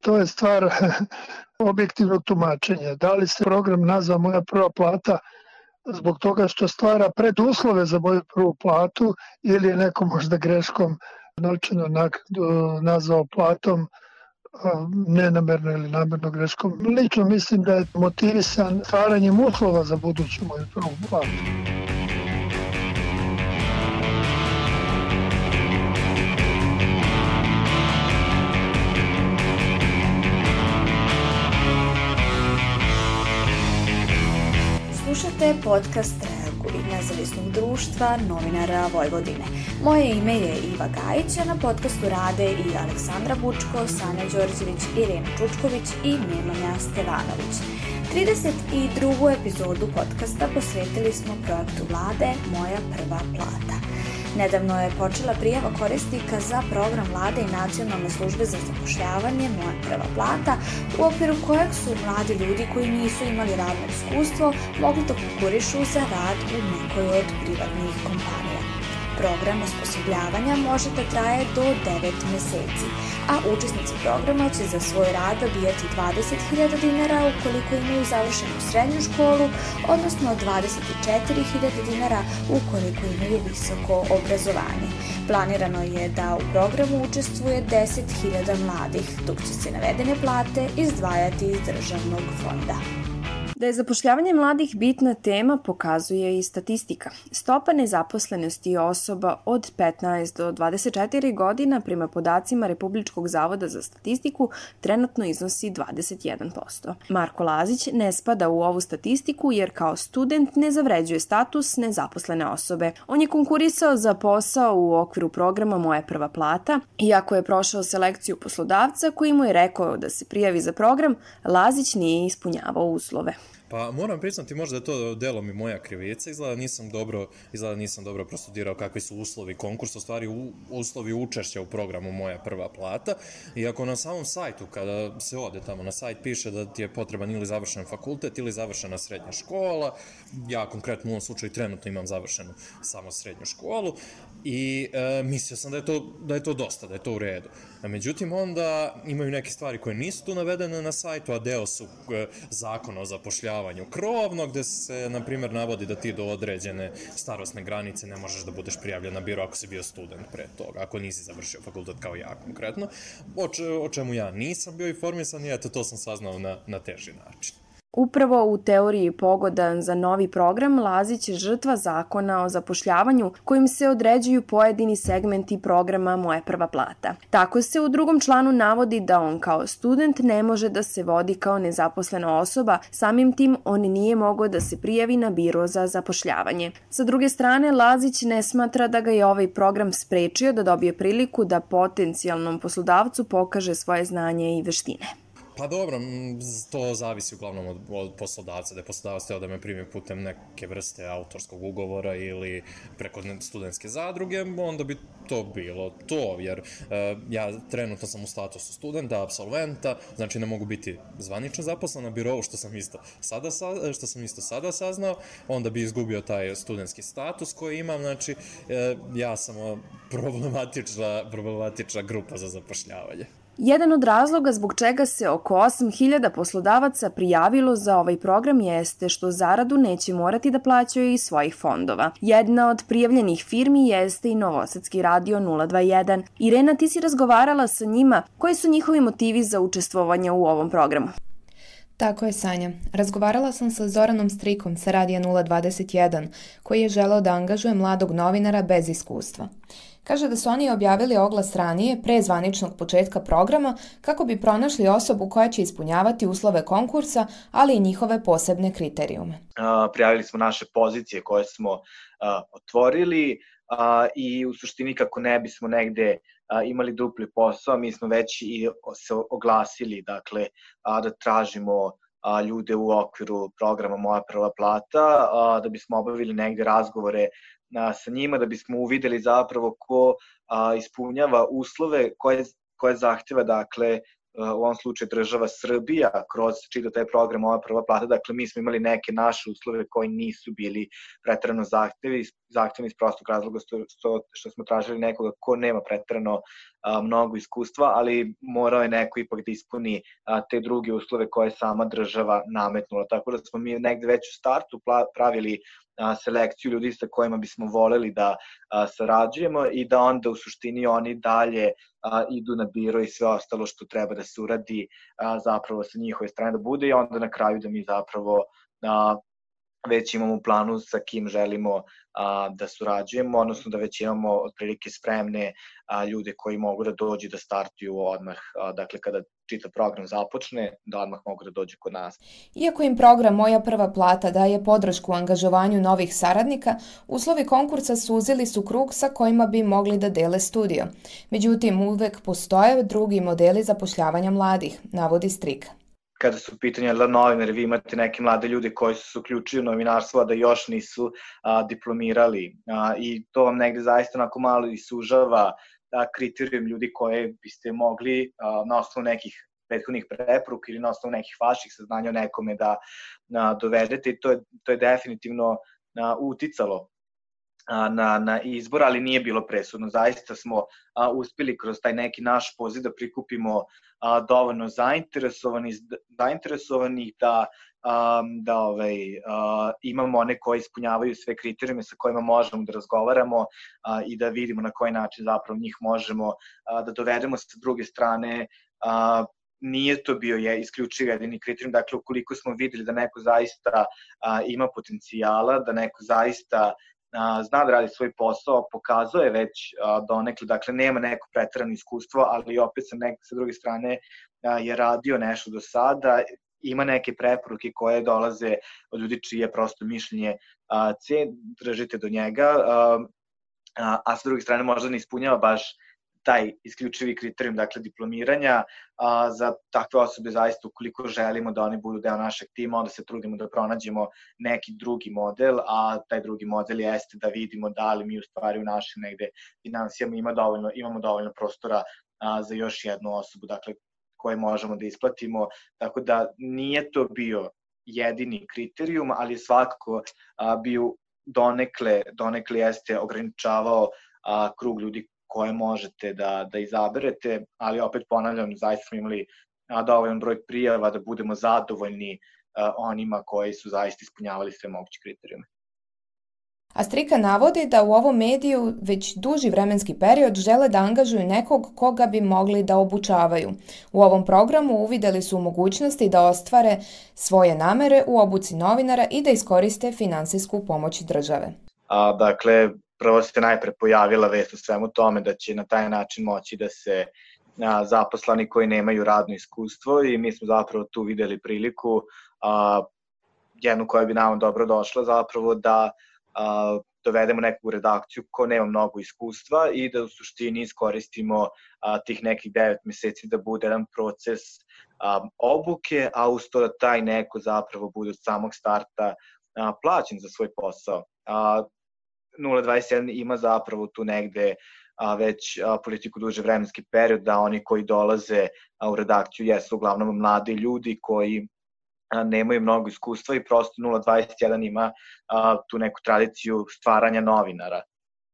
To je stvar objektivnog tumačenja. Da li se program nazva Moja prva plata zbog toga što stvara preduslove za moju prvu platu ili je neko možda greškom novčano nazvao platom nenamerno ili namerno greškom. Lično mislim da je motivisan stvaranjem uslova za buduću moju prvu platu. Podcast Reaguj nezavisnog društva novinara Vojvodine. Moje ime je Iva Gajić, a na podcastu rade i Aleksandra Bučko, Sanja Đorđević, Irena Čučković i Nemanja Stevanović. 32. epizodu podcasta posvetili smo projektu vlade Moja prva plata. Nedavno je počela prijava korisnika za program vlade i nacionalne službe za zapošljavanje Moja prva plata, u okviru kojeg su mladi ljudi koji nisu imali radno iskustvo mogli da konkurišu za rad u nekoj od privatnih kompanija. Program osposobljavanja može da traje do 9 meseci, a učesnici programa će za svoj rad dobijati 20.000 dinara ukoliko imaju završenu srednju školu, odnosno 24.000 dinara ukoliko imaju visoko obrazovanje. Planirano je da u programu učestvuje 10.000 mladih, dok će se navedene plate izdvajati iz državnog fonda. Da je zapošljavanje mladih bitna tema pokazuje i statistika. Stopa nezaposlenosti osoba od 15 do 24 godina prema podacima Republičkog zavoda za statistiku trenutno iznosi 21%. Marko Lazić ne spada u ovu statistiku jer kao student ne zavređuje status nezaposlene osobe. On je konkurisao za posao u okviru programa Moja prva plata, iako je prošao selekciju poslodavca koji mu je rekao da se prijavi za program, Lazić nije ispunjavao uslove. Pa moram priznati možda je to delom i moja krivica, izgleda nisam dobro, izgleda nisam dobro prostudirao kakvi su uslovi konkursa, u stvari u, uslovi učešća u programu Moja prva plata. I ako na samom sajtu, kada se ode tamo na sajt, piše da ti je potreban ili završen fakultet ili završena srednja škola, ja konkretno u ovom slučaju trenutno imam završenu samo srednju školu i e, mislio sam da je, to, da je to dosta, da je to u redu. A međutim, onda imaju neke stvari koje nisu tu navedene na sajtu, a deo su e, zakona o zapošljavanju krovno, gde se, na primjer, navodi da ti do određene starostne granice ne možeš da budeš prijavljen na biro ako si bio student pre toga, ako nisi završio fakultet kao ja konkretno, o, če, o čemu ja nisam bio informisan i eto, to sam saznao na, na teži način. Upravo u teoriji pogodan za novi program Lazić je žrtva zakona o zapošljavanju kojim se određuju pojedini segmenti programa Moja prva plata. Tako se u drugom članu navodi da on kao student ne može da se vodi kao nezaposlena osoba, samim tim on nije mogao da se prijavi na biro za zapošljavanje. Sa druge strane, Lazić ne smatra da ga je ovaj program sprečio da dobije priliku da potencijalnom poslodavcu pokaže svoje znanje i veštine. Pa dobro, to zavisi uglavnom od, od poslodavca, da je poslodavac teo da me primi putem neke vrste autorskog ugovora ili preko studentske zadruge, onda bi to bilo to, jer uh, ja trenutno sam u statusu studenta, absolventa, znači ne mogu biti zvanično zaposlen na birovu, što sam isto sada, što sam isto sada saznao, onda bi izgubio taj studentski status koji imam, znači uh, ja sam problematična, problematična grupa za zapošljavanje. Jedan od razloga zbog čega se oko 8000 poslodavaca prijavilo za ovaj program jeste što zaradu neće morati da plaćaju iz svojih fondova. Jedna od prijavljenih firmi jeste i Novosadski radio 021. Irena, ti si razgovarala sa njima. Koji su njihovi motivi za učestvovanje u ovom programu? Tako je, Sanja. Razgovarala sam sa Zoranom Strikom sa Radija 021, koji je želeo da angažuje mladog novinara bez iskustva. Kaže da su oni objavili oglas ranije, pre zvaničnog početka programa, kako bi pronašli osobu koja će ispunjavati uslove konkursa, ali i njihove posebne kriterijume. Prijavili smo naše pozicije koje smo otvorili i u suštini kako ne bismo negde imali dupli posao, mi smo već i se oglasili, dakle, da tražimo ljude u okviru programa Moja prva plata, da bismo obavili negde razgovore a, sa njima da bismo uvideli zapravo ko a, ispunjava uslove koje, koje zahteva dakle u ovom slučaju država Srbija kroz čito taj program ova prva plata, dakle mi smo imali neke naše uslove koji nisu bili pretrano zahtevi, zahtevni iz prostog razloga što, što smo tražili nekoga ko nema pretrano a, mnogo iskustva, ali morao je neko ipak da ispuni a, te druge uslove koje sama država nametnula. Tako da smo mi negde već u startu pravili a, selekciju ljudi sa kojima bismo voleli da a, sarađujemo i da onda u suštini oni dalje a, idu na biro i sve ostalo što treba da se uradi a, zapravo sa njihove strane da bude i onda na kraju da mi zapravo a, već imamo u planu sa kim želimo a, da surađujemo, odnosno da već imamo otprilike spremne a, ljude koji mogu da dođu da startuju odmah, a, dakle kada čita program započne, da odmah mogu da dođu kod nas. Iako im program Moja prva plata daje podršku u angažovanju novih saradnika, uslovi konkursa suzili su krug sa kojima bi mogli da dele studio. Međutim, uvek postoje drugi modeli zapošljavanja mladih, navodi Strika kada su pitanja da novinari, vi imate neke mlade ljude koji su se uključili u novinarstvo, a da još nisu a, diplomirali. A, I to vam negde zaista onako malo i sužava a, kriterijum ljudi koje biste mogli a, na osnovu nekih prethodnih preporuka ili na osnovu nekih vaših saznanja o nekome da a, dovedete i to je, to je definitivno a, uticalo na, na izbor, ali nije bilo presudno. Zaista smo a, uspeli kroz taj neki naš poziv da prikupimo a, dovoljno zainteresovani, zainteresovanih da a, da ovaj, a, imamo one koji ispunjavaju sve kriterijume sa kojima možemo da razgovaramo a, i da vidimo na koji način zapravo njih možemo a, da dovedemo sa druge strane a, nije to bio je isključiv jedini kriterijum, dakle ukoliko smo videli da neko zaista a, ima potencijala, da neko zaista a, zna da radi svoj posao, pokazuje već a, donekle, dakle nema neko pretrano iskustvo, ali opet sa, nek, sa druge strane a, je radio nešto do sada, ima neke preporuke koje dolaze od ljudi čije prosto mišljenje a, ce, držite do njega, a, a, a sa druge strane možda ne ispunjava baš taj isključivi kriterijum, dakle diplomiranja, a, za takve osobe zaista ukoliko želimo da oni budu deo našeg tima, onda se trudimo da pronađemo neki drugi model, a taj drugi model jeste da vidimo da li mi u stvari u našim negde financijama ima dovoljno, imamo dovoljno prostora a, za još jednu osobu, dakle koje možemo da isplatimo, tako da nije to bio jedini kriterijum, ali svakako a, bio donekle, donekle jeste ograničavao a, krug ljudi koje možete da, da izaberete, ali opet ponavljam, zaista smo imali dovoljan broj prijava da budemo zadovoljni onima koji su zaista ispunjavali sve moguće kriterijume. A Strika navodi da u ovom mediju već duži vremenski period žele da angažuju nekog koga bi mogli da obučavaju. U ovom programu uvideli su mogućnosti da ostvare svoje namere u obuci novinara i da iskoriste finansijsku pomoć države. A, dakle, prvo se najpre pojavila vest o svemu tome da će na taj način moći da se a, zaposlani koji nemaju radno iskustvo i mi smo zapravo tu videli priliku a, jednu koja bi nam dobro došla zapravo da a, dovedemo neku redakciju ko nema mnogo iskustva i da u suštini iskoristimo a, tih nekih 9 meseci da bude jedan proces a, obuke, a uz to da taj neko zapravo bude od samog starta a, plaćen za svoj posao. A, 021 ima zapravo tu negde a, već a, politiku duže vremenski period, da oni koji dolaze a, u redakciju jesu uglavnom mladi ljudi koji a, nemaju mnogo iskustva i prosto 021 ima a, tu neku tradiciju stvaranja novinara.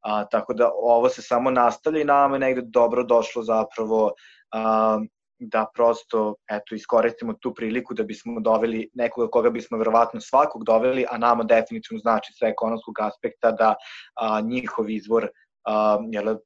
A, tako da ovo se samo nastavlja i nama je negde dobro došlo zapravo a, da prosto eto iskoristimo tu priliku da bismo doveli nekoga koga bismo verovatno svakog doveli, a nama definitivno znači sa ekonomskog aspekta da a, njihov izvor a, jel,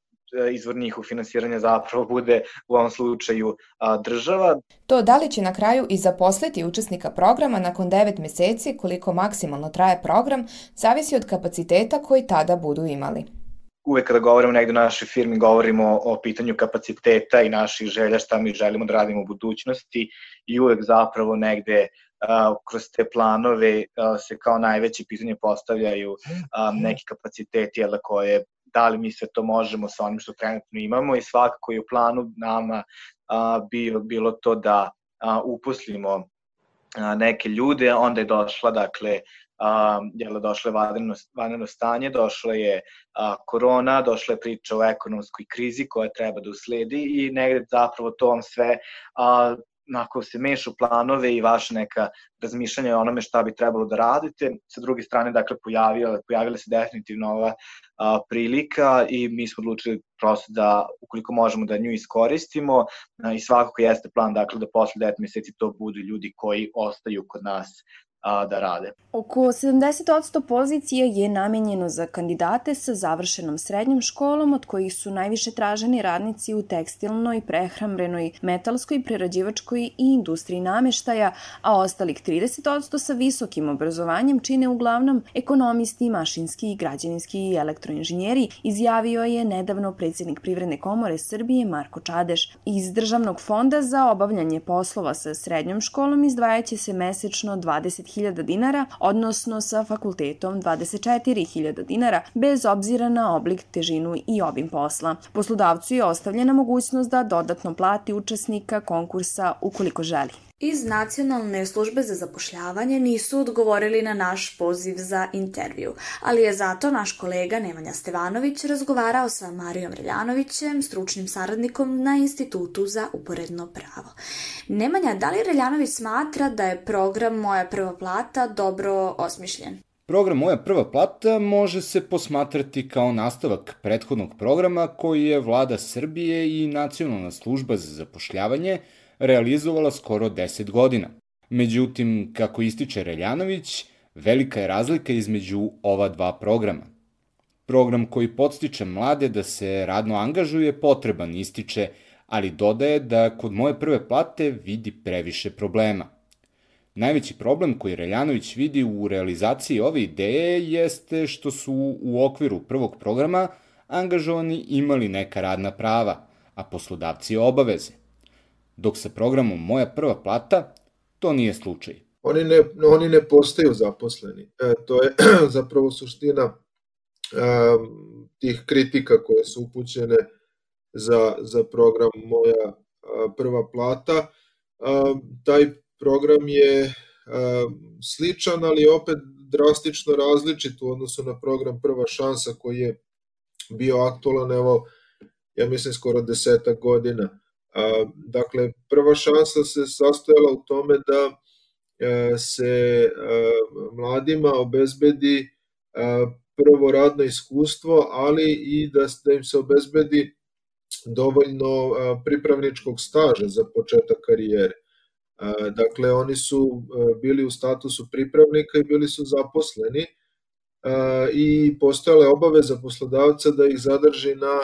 izvor njihov finansiranja zapravo bude u ovom slučaju a, država. To da li će na kraju i zaposliti učesnika programa nakon 9 meseci koliko maksimalno traje program, zavisi od kapaciteta koji tada budu imali uvek kada govorimo negde u našoj firmi govorimo o, pitanju kapaciteta i naših želja šta mi želimo da radimo u budućnosti i uvek zapravo negde uh, kroz te planove uh, se kao najveće pitanje postavljaju um, neki kapaciteti jel, koje da li mi sve to možemo sa onim što trenutno imamo i svakako je u planu nama uh, bilo, bilo to da uh, uposlimo neke ljude, onda je došla dakle jel, došlo je vanredno, vanredno stanje, došla je korona, došla je priča o ekonomskoj krizi koja treba da usledi i negde zapravo to vam sve a, onako se mešu planove i vaše neka razmišljanja o onome šta bi trebalo da radite. Sa druge strane, dakle, pojavila, pojavila se definitivno ova a, prilika i mi smo odlučili prosto da, ukoliko možemo da nju iskoristimo a, i svakako jeste plan, dakle, da posle 9 meseci to budu ljudi koji ostaju kod nas a, da rade. Oko 70% pozicija je namenjeno za kandidate sa završenom srednjom školom, od kojih su najviše traženi radnici u tekstilnoj, prehrambenoj, metalskoj, prerađivačkoj i industriji nameštaja, a ostalih 30% sa visokim obrazovanjem čine uglavnom ekonomisti, mašinski, građevinski i elektroinženjeri, izjavio je nedavno predsednik Privredne komore Srbije Marko Čadeš. Iz Državnog fonda za obavljanje poslova sa srednjom školom izdvajaće se mesečno 20 20.000 dinara, odnosno sa fakultetom 24.000 dinara, bez obzira na oblik, težinu i obim posla. Poslodavcu je ostavljena mogućnost da dodatno plati učesnika konkursa ukoliko želi iz Nacionalne službe za zapošljavanje nisu odgovorili na naš poziv za intervju, ali je zato naš kolega Nemanja Stevanović razgovarao sa Marijom Reljanovićem, stručnim saradnikom na Institutu za uporedno pravo. Nemanja, da li Reljanović smatra da je program Moja prva plata dobro osmišljen? Program Moja prva plata može se posmatrati kao nastavak prethodnog programa koji je vlada Srbije i Nacionalna služba za zapošljavanje – realizovala skoro 10 godina. Međutim, kako ističe Reljanović, velika je razlika između ova dva programa. Program koji podstiče mlade da se radno angažuje potreban ističe, ali dodaje da kod moje prve plate vidi previše problema. Najveći problem koji Reljanović vidi u realizaciji ove ideje jeste što su u okviru prvog programa angažovani imali neka radna prava, a poslodavci obaveze dok sa programom Moja prva plata to nije slučaj. Oni ne, oni ne postaju zaposleni. E, to je zapravo suština e, tih kritika koje su upućene za, za program Moja a, prva plata. E, taj program je e, sličan, ali opet drastično različit u odnosu na program Prva šansa koji je bio aktualan, evo, ja mislim, skoro desetak godina. Dakle, prva šansa se sastojala u tome da e, se e, mladima obezbedi e, prvo radno iskustvo, ali i da, da im se obezbedi dovoljno pripravničkog staža za početak karijere. Dakle, oni su bili u statusu pripravnika i bili su zaposleni i postojala je obaveza poslodavca da ih zadrži na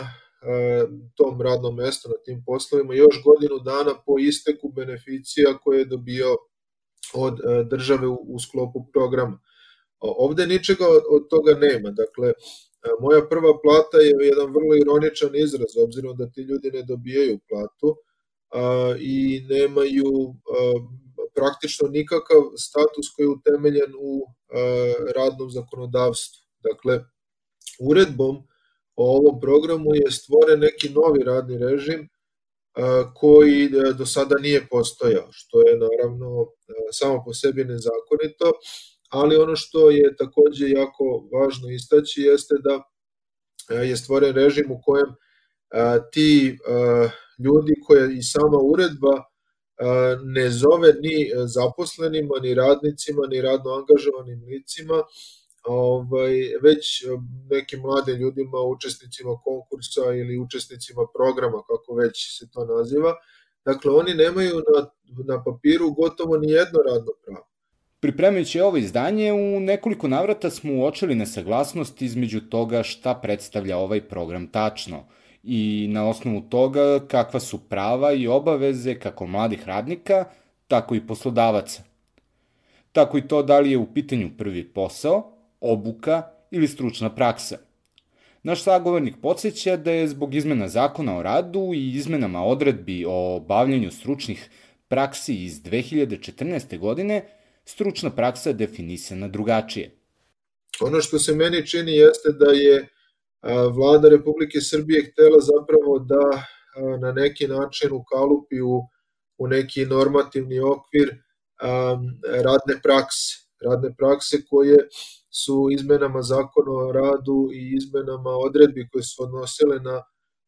tom radnom mestu na tim poslovima još godinu dana po isteku beneficija koje je dobio od e, države u sklopu programa. Ovde ničega od toga nema. Dakle, e, moja prva plata je jedan vrlo ironičan izraz, obzirom da ti ljudi ne dobijaju platu i nemaju praktično nikakav status koji je utemeljen u radnom zakonodavstvu. Dakle, uredbom o ovom programu je stvoren neki novi radni režim koji e, do sada nije postojao, što je naravno e, samo po sebi nezakonito, ali ono što je takođe jako važno istaći jeste da e, je stvoren režim u kojem ti ljudi koje i sama uredba ne zove ni zaposlenima, ni radnicima, ni radno angažovanim licima, ovaj, već eh, nekim mladim ljudima, učesnicima konkursa ili učesnicima programa, kako već se to naziva. Dakle, oni nemaju na, na papiru gotovo ni jedno radno pravo. Pripremajući ovo izdanje, u nekoliko navrata smo uočili nesaglasnost između toga šta predstavlja ovaj program tačno i na osnovu toga kakva su prava i obaveze kako mladih radnika, tako i poslodavaca. Tako i to da li je u pitanju prvi posao, obuka ili stručna praksa. Naš sagovornik podsjeća da je zbog izmena zakona o radu i izmenama odredbi o obavljanju stručnih praksi iz 2014. godine stručna praksa definisana drugačije. Ono što se meni čini jeste da je vlada Republike Srbije htela zapravo da na neki način ukalupi u, u neki normativni okvir radne prakse radne prakse koje su izmenama zakona o radu i izmenama odredbi koje su odnosile na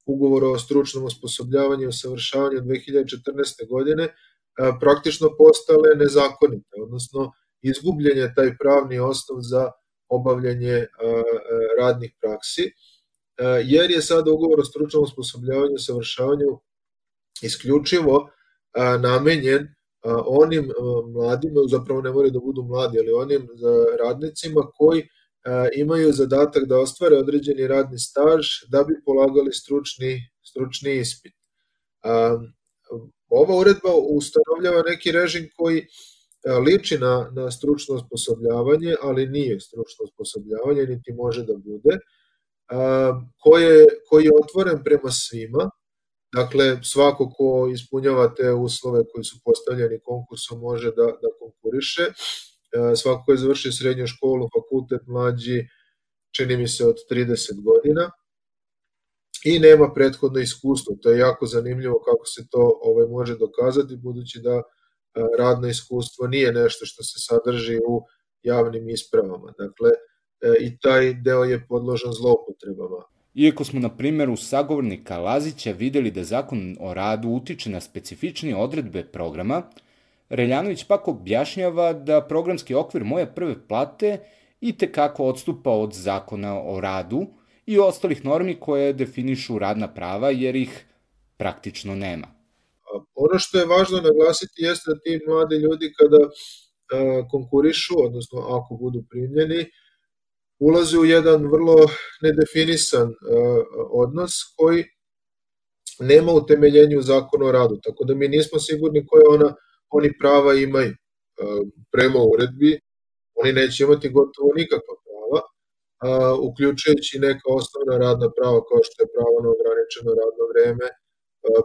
ugovor o stručnom osposobljavanju i usavršavanju 2014. godine praktično postale nezakonite, odnosno izgubljen je taj pravni osnov za obavljanje radnih praksi, jer je sada ugovor o stručnom osposobljavanju i usavršavanju isključivo namenjen onim mladima, zapravo ne moraju da budu mladi, ali onim radnicima koji imaju zadatak da ostvare određeni radni staž da bi polagali stručni, stručni ispit. Ova uredba ustanovljava neki režim koji liči na, na stručno osposobljavanje, ali nije stručno osposobljavanje, niti može da bude, koje, koji je otvoren prema svima, Dakle, svako ko ispunjava te uslove koji su postavljeni konkursom može da, da konkuriše. E, svako ko je završio srednju školu, fakultet mlađi, čini mi se od 30 godina i nema prethodno iskustvo. To je jako zanimljivo kako se to ovaj može dokazati, budući da e, radno iskustvo nije nešto što se sadrži u javnim ispravama. Dakle, e, i taj deo je podložan zloupotrebama. Iako smo na primjeru sagovornika Lazića videli da zakon o radu utiče na specifičnije odredbe programa, Reljanović pak objašnjava da programski okvir moje prve plate i tekako odstupa od zakona o radu i ostalih normi koje definišu radna prava jer ih praktično nema. Ono što je važno naglasiti jeste da ti mladi ljudi kada konkurišu, odnosno ako budu primljeni, ulaze u jedan vrlo nedefinisan uh, odnos koji nema utemeljenja u zakonu o radu, tako da mi nismo sigurni koje ona, oni prava imaju. Uh, prema uredbi, oni neće imati gotovo nikakva prava, uh, uključujući neka osnovna radna prava kao što je pravo na ograničeno radno vreme,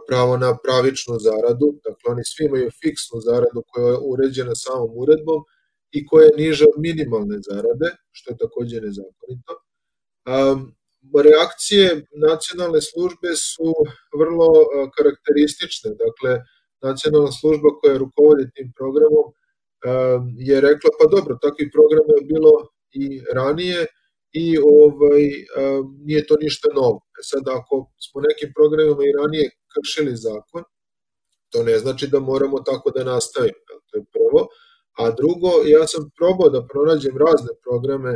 pravo na pravičnu zaradu, dakle oni svi imaju fiksnu zaradu koja je uređena samom uredbom, i koja je niža od minimalne zarade, što je takođe nezakonito. Reakcije nacionalne službe su vrlo karakteristične. Dakle, nacionalna služba koja rukovodi tim programom je rekla, pa dobro, takvih programa je bilo i ranije i ovaj, nije to ništa novo. E sad, ako smo nekim programima i ranije kršili zakon, to ne znači da moramo tako da nastavimo. To je prvo. A drugo, ja sam probao da pronađem razne programe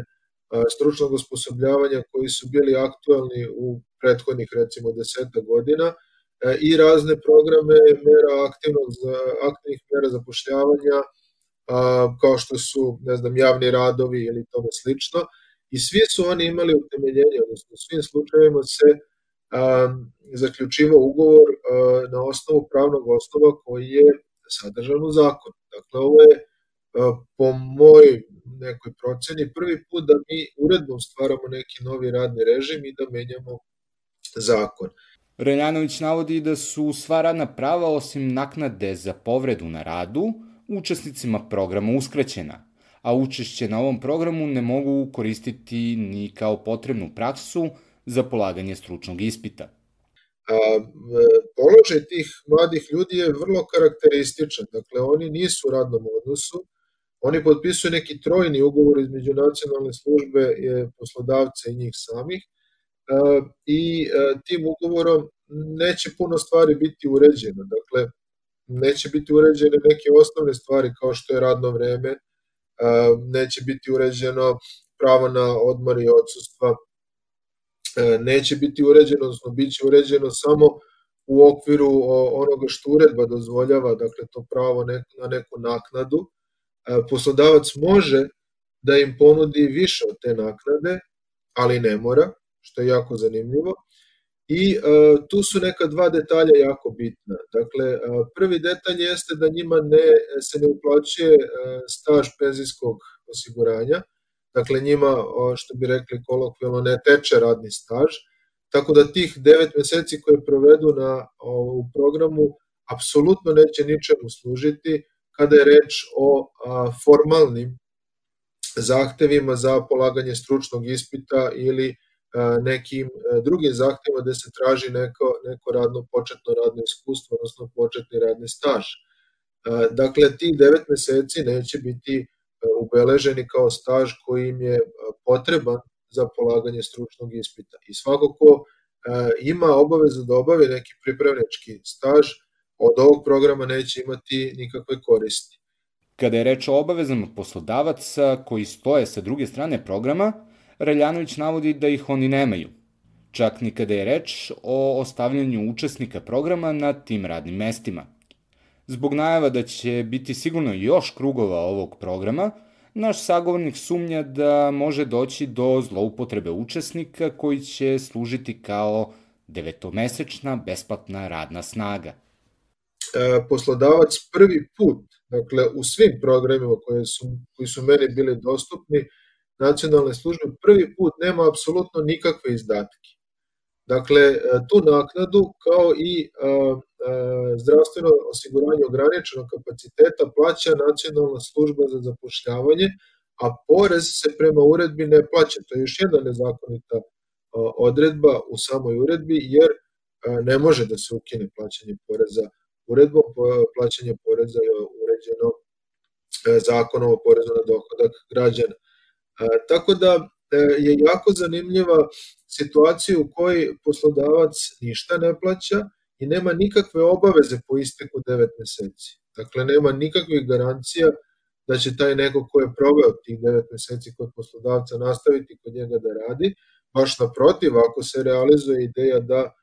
stručnog osposobljavanja koji su bili aktualni u prethodnih recimo deseta godina e, i razne programe mera aktivnog, aktivnih mera zapošljavanja kao što su ne znam, javni radovi ili tome slično i svi su oni imali utemeljenje, odnosno u svim slučajevima se zaključivao ugovor na osnovu pravnog osnova koji je sadržan u zakonu. Dakle, ovo je po moj nekoj proceni prvi put da mi uredbom stvaramo neki novi radni režim i da menjamo zakon. Reljanović navodi da su sva radna prava osim naknade za povredu na radu učesnicima programa uskraćena, a učešće na ovom programu ne mogu koristiti ni kao potrebnu praksu za polaganje stručnog ispita. A, položaj tih mladih ljudi je vrlo karakterističan, dakle oni nisu u radnom odnosu, Oni potpisuju neki trojni ugovor između nacionalne službe poslodavca i njih samih e, i e, tim ugovorom neće puno stvari biti uređeno. Dakle, neće biti uređene neke osnovne stvari kao što je radno vreme, e, neće biti uređeno pravo na odmor i odsustva, neće biti uređeno, odnosno bit će uređeno samo u okviru onoga što uredba dozvoljava, dakle to pravo na neku naknadu, poslodavac može da im ponudi više od te naknade, ali ne mora, što je jako zanimljivo. I uh, tu su neka dva detalja jako bitna. Dakle, uh, prvi detalj jeste da njima ne, se ne uplaćuje staž penzijskog osiguranja, dakle njima, što bi rekli kolokvijalno, ne teče radni staž, tako da tih 9 meseci koje provedu na, u programu apsolutno neće ničemu služiti, kada je reč o formalnim zahtevima za polaganje stručnog ispita ili nekim e, drugim zahtevima gde se traži neko, neko radno, početno radno iskustvo, odnosno početni radni staž. Dakle, tih devet meseci neće biti ubeleženi kao staž koji im je potreban za polaganje stručnog ispita. I svako ko ima obavezu da obavi neki pripravnički staž, od ovog programa neće imati nikakve koristi. Kada je reč o obavezama poslodavaca koji stoje sa druge strane programa, Raljanović navodi da ih oni nemaju. Čak ni kada je reč o ostavljanju učesnika programa na tim radnim mestima. Zbog najava da će biti sigurno još krugova ovog programa, naš sagovornik sumnja da može doći do zloupotrebe učesnika koji će služiti kao devetomesečna besplatna radna snaga. E, poslodavac prvi put, dakle u svim programima koje su, koji su meni bili dostupni, nacionalne službe prvi put nema apsolutno nikakve izdatke. Dakle, e, tu naknadu kao i a, e, a, zdravstveno osiguranje ograničenog kapaciteta plaća nacionalna služba za zapošljavanje, a porez se prema uredbi ne plaća. To je još jedna nezakonita odredba u samoj uredbi, jer ne može da se ukine plaćanje poreza uredbom plaćanja poreza je uređeno e, zakonom o porezu na dohodak građana. E, tako da e, je jako zanimljiva situacija u kojoj poslodavac ništa ne plaća i nema nikakve obaveze po isteku 9 meseci. Dakle, nema nikakvih garancija da će taj neko ko je proveo tih 9 meseci kod poslodavca nastaviti kod njega da radi, baš naprotiv, ako se realizuje ideja da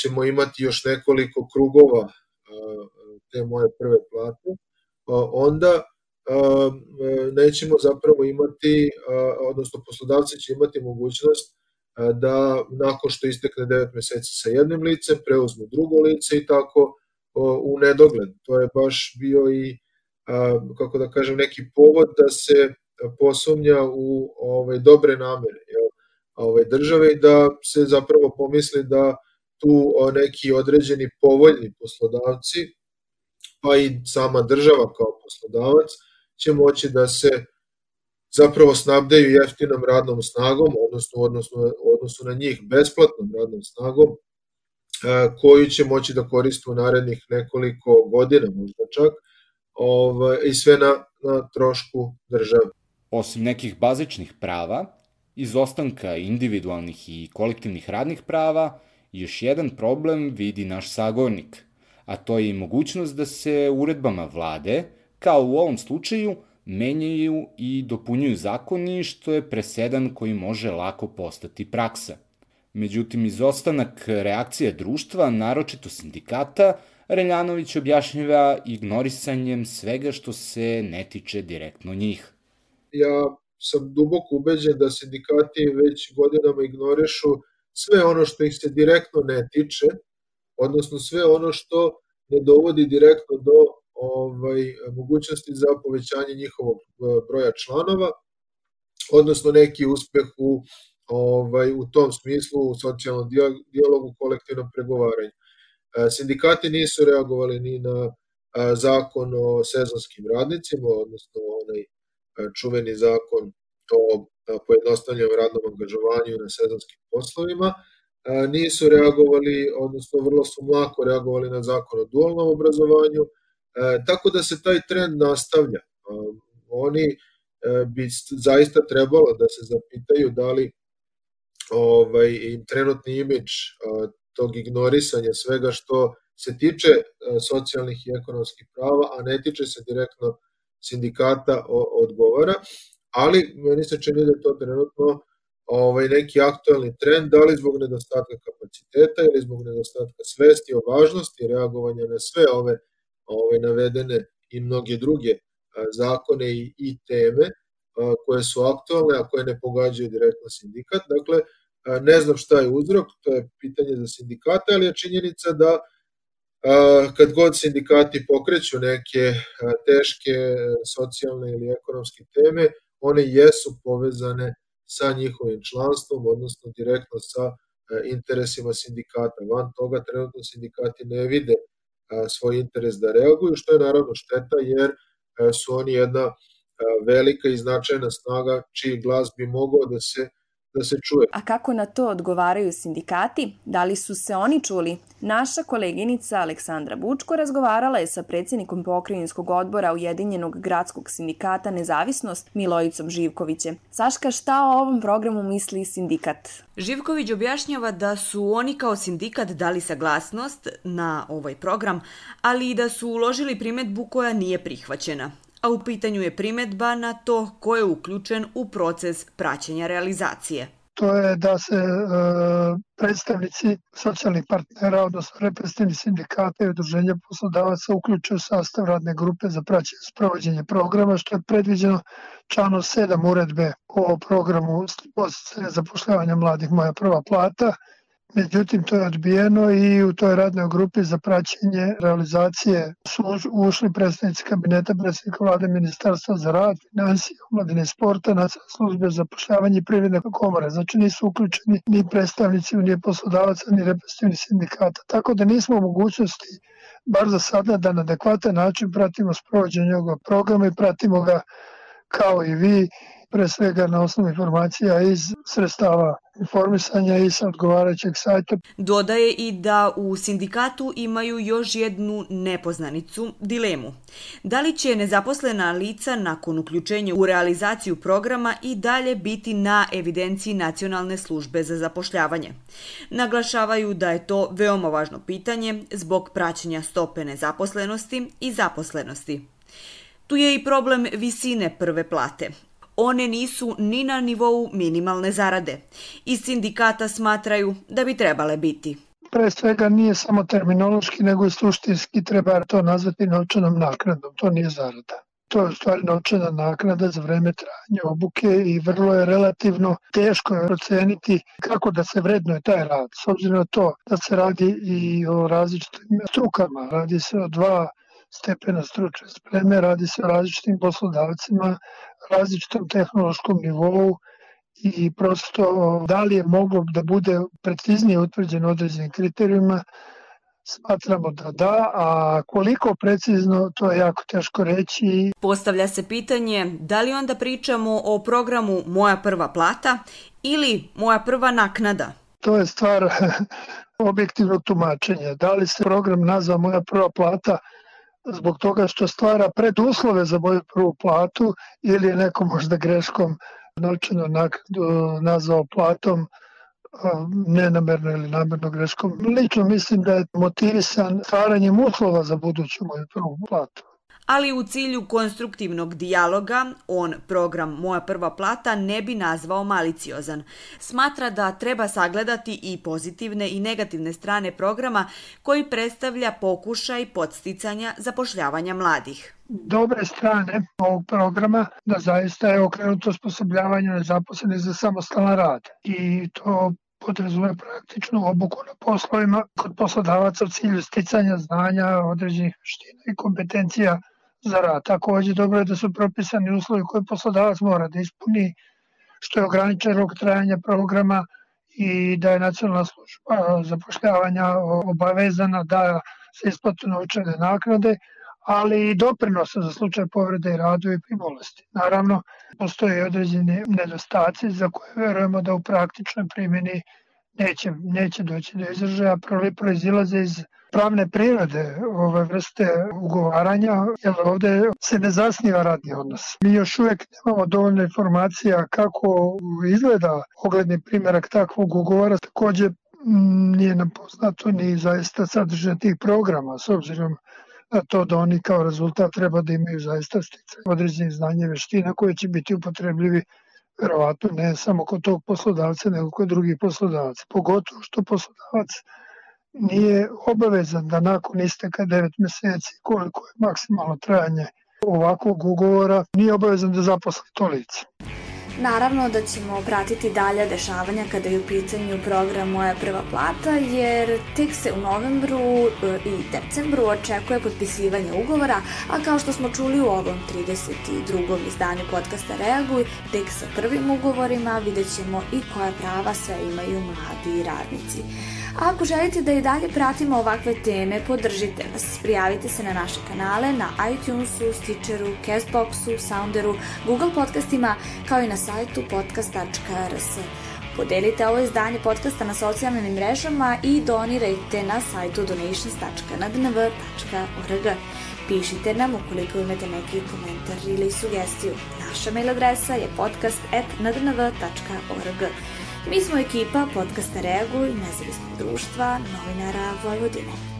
ćemo imati još nekoliko krugova te moje prve plate, onda nećemo zapravo imati, odnosno poslodavci će imati mogućnost da nakon što istekne 9 meseci sa jednim licem, preuzmu drugo lice i tako u nedogled. To je baš bio i, kako da kažem, neki povod da se posumnja u ovaj, dobre namere. Jel? Ovaj, države i da se zapravo pomisli da tu neki određeni povoljni poslodavci, pa i sama država kao poslodavac, će moći da se zapravo snabdeju jeftinom radnom snagom, odnosno, odnosno, odnosno na njih besplatnom radnom snagom, koju će moći da koriste u narednih nekoliko godina, možda čak, ovaj, i sve na, na trošku države. Osim nekih bazičnih prava, izostanka individualnih i kolektivnih radnih prava, još jedan problem vidi naš sagornik, a to je i mogućnost da se uredbama vlade, kao u ovom slučaju, menjaju i dopunjuju zakoni, što je presedan koji može lako postati praksa. Međutim, izostanak reakcije društva, naročito sindikata, Reljanović objašnjava ignorisanjem svega što se ne tiče direktno njih. Ja sam duboko ubeđen da sindikati već godinama ignorišu sve ono što ih se direktno ne tiče, odnosno sve ono što ne dovodi direktno do ovaj, mogućnosti za povećanje njihovog e, broja članova, odnosno neki uspeh u, ovaj, u tom smislu u socijalnom dijalogu, kolektivnom pregovaranju. E, sindikati nisu reagovali ni na e, zakon o sezonskim radnicima, odnosno onaj čuveni zakon o pojednostavljenom radnom angažovanju na sezonskim poslovima, nisu reagovali, odnosno vrlo su mlako reagovali na zakon o dualnom obrazovanju, tako da se taj trend nastavlja. Oni e, bi zaista trebalo da se zapitaju da li ovaj, im trenutni imidž tog ignorisanja svega što se tiče socijalnih i ekonomskih prava, a ne tiče se direktno sindikata odgovara, ali meni se čini da je to trenutno ovaj, neki aktualni trend, da li zbog nedostatka kapaciteta ili zbog nedostatka svesti o važnosti reagovanja na sve ove ovaj, navedene i mnoge druge zakone i, i teme koje su aktualne, a koje ne pogađaju direktno sindikat. Dakle, ne znam šta je uzrok, to je pitanje za sindikate, ali je činjenica da kad god sindikati pokreću neke teške socijalne ili ekonomske teme, one jesu povezane sa njihovim članstvom, odnosno direktno sa interesima sindikata. Van toga trenutno sindikati ne vide svoj interes da reaguju, što je naravno šteta jer su oni jedna velika i značajna snaga čiji glas bi mogao da se da se čuje. A kako na to odgovaraju sindikati? Da li su se oni čuli? Naša koleginica Aleksandra Bučko razgovarala je sa predsjednikom pokrajinskog odbora Ujedinjenog gradskog sindikata Nezavisnost Milojicom Živkovićem. Saška, šta o ovom programu misli sindikat? Živković objašnjava da su oni kao sindikat dali saglasnost na ovaj program, ali i da su uložili primetbu koja nije prihvaćena a u pitanju je primetba na to ko je uključen u proces praćenja realizacije. To je da se e, predstavnici socijalnih partnera, odnosno reprezentativni sindikata i udruženja poslodavaca uključe u sastav radne grupe za praćenje sprovođenje programa, što je predviđeno članom 7 uredbe o programu zapošljavanja mladih Moja prva plata, Međutim, to je odbijeno i u toj radnoj grupi za praćenje realizacije su ušli predstavnici kabineta predsednika vlade Ministarstva za rad, financije, omladine sporta, nacionalne službe za pošljavanje i privredne komore. Znači nisu uključeni ni predstavnici, ni poslodavaca, ni reprezentativni sindikata. Tako da nismo u mogućnosti, bar za sada, da na adekvatan način pratimo sprovođenje ovog programa i pratimo ga kao i vi pre svega na osnovu informacija iz sredstava informisanja i sa odgovarajućeg sajta. Dodaje i da u sindikatu imaju još jednu nepoznanicu, dilemu. Da li će nezaposlena lica nakon uključenja u realizaciju programa i dalje biti na evidenciji Nacionalne službe za zapošljavanje? Naglašavaju da je to veoma važno pitanje zbog praćenja stope nezaposlenosti i zaposlenosti. Tu je i problem visine prve plate one nisu ni na nivou minimalne zarade. Iz sindikata smatraju da bi trebale biti. Pre svega nije samo terminološki, nego i suštinski treba to nazvati novčanom naknadom. To nije zarada. To je stvari novčana naknada za vreme trajanja obuke i vrlo je relativno teško je proceniti kako da se vrednuje taj rad. S obzirom na to da se radi i o različitim strukama, radi se o dva stepena stručne spreme, radi se o različitim poslodavcima, različitom tehnološkom nivou i prosto da li je moglo da bude preciznije utvrđeno određenim kriterijuma, Smatramo da da, a koliko precizno, to je jako teško reći. Postavlja se pitanje da li onda pričamo o programu Moja prva plata ili Moja prva naknada? To je stvar objektivnog tumačenja. Da li se program nazva Moja prva plata zbog toga što stvara preduslove za moju prvu platu ili neko možda greškom novčano nazvao platom nenamerno ili namerno greškom. Lično mislim da je motivisan stvaranjem uslova za buduću moju prvu platu ali u cilju konstruktivnog dijaloga on program Moja prva plata ne bi nazvao maliciozan. Smatra da treba sagledati i pozitivne i negativne strane programa koji predstavlja pokušaj podsticanja zapošljavanja mladih dobre strane ovog programa da zaista je okrenuto osposobljavanju nezaposlenih za samostalan rad i to podrazumuje praktičnu obuku na poslovima kod poslodavaca u cilju sticanja znanja, određenih ština i kompetencija za rad. Takođe, dobro je da su propisani uslovi koje poslodavac mora da ispuni, što je ograničen rok trajanja programa i da je nacionalna služba zapošljavanja obavezana da se isplatu novčane naknade, ali i doprinosa za slučaj povrede i radu i bolesti. Naravno, postoje određeni nedostaci za koje verujemo da u praktičnoj primjeni neće, neće doći do izražaja, proizilaze iz pravne prirode ove vrste ugovaranja, jer ovde se ne zasniva radni odnos. Mi još uvek nemamo dovoljno informacija kako izgleda ogledni primjerak takvog ugovora, takođe nije nam poznato ni zaista sadržaj tih programa, s obzirom na to da oni kao rezultat treba da imaju zaista sticaj određenih znanja i veština koje će biti upotrebljivi verovatno ne samo kod tog poslodavca, nego kod drugih poslodavaca. Pogotovo što poslodavac nije obavezan da nakon isteka 9 meseci, koliko je maksimalno trajanje ovakvog ugovora, nije obavezan da zaposli to lice. Naravno da ćemo pratiti dalje dešavanja kada je u pitanju program Moja prva plata, jer tek se u novembru e, i decembru očekuje potpisivanje ugovora, a kao što smo čuli u ovom 32. izdanju podcasta Reaguj, tek sa prvim ugovorima vidjet ćemo i koja prava sve imaju mladi radnici. Ako želite da i dalje pratimo ovakve teme, podržite nas. Prijavite se na naše kanale na iTunesu, Stitcheru, Castboxu, Sounderu, Google podcastima, kao i na sajtu podcast.rs. Podelite ovo izdanje podcasta na socijalnim mrežama i donirajte na sajtu donations.nadnv.org. Pišite nam ukoliko imate neki komentar ili sugestiju. Naša mail adresa je podcast.nadnv.org. Mi smo ekipa podcasta Reaguj, nezavisnog društva, novinara Vojvodine.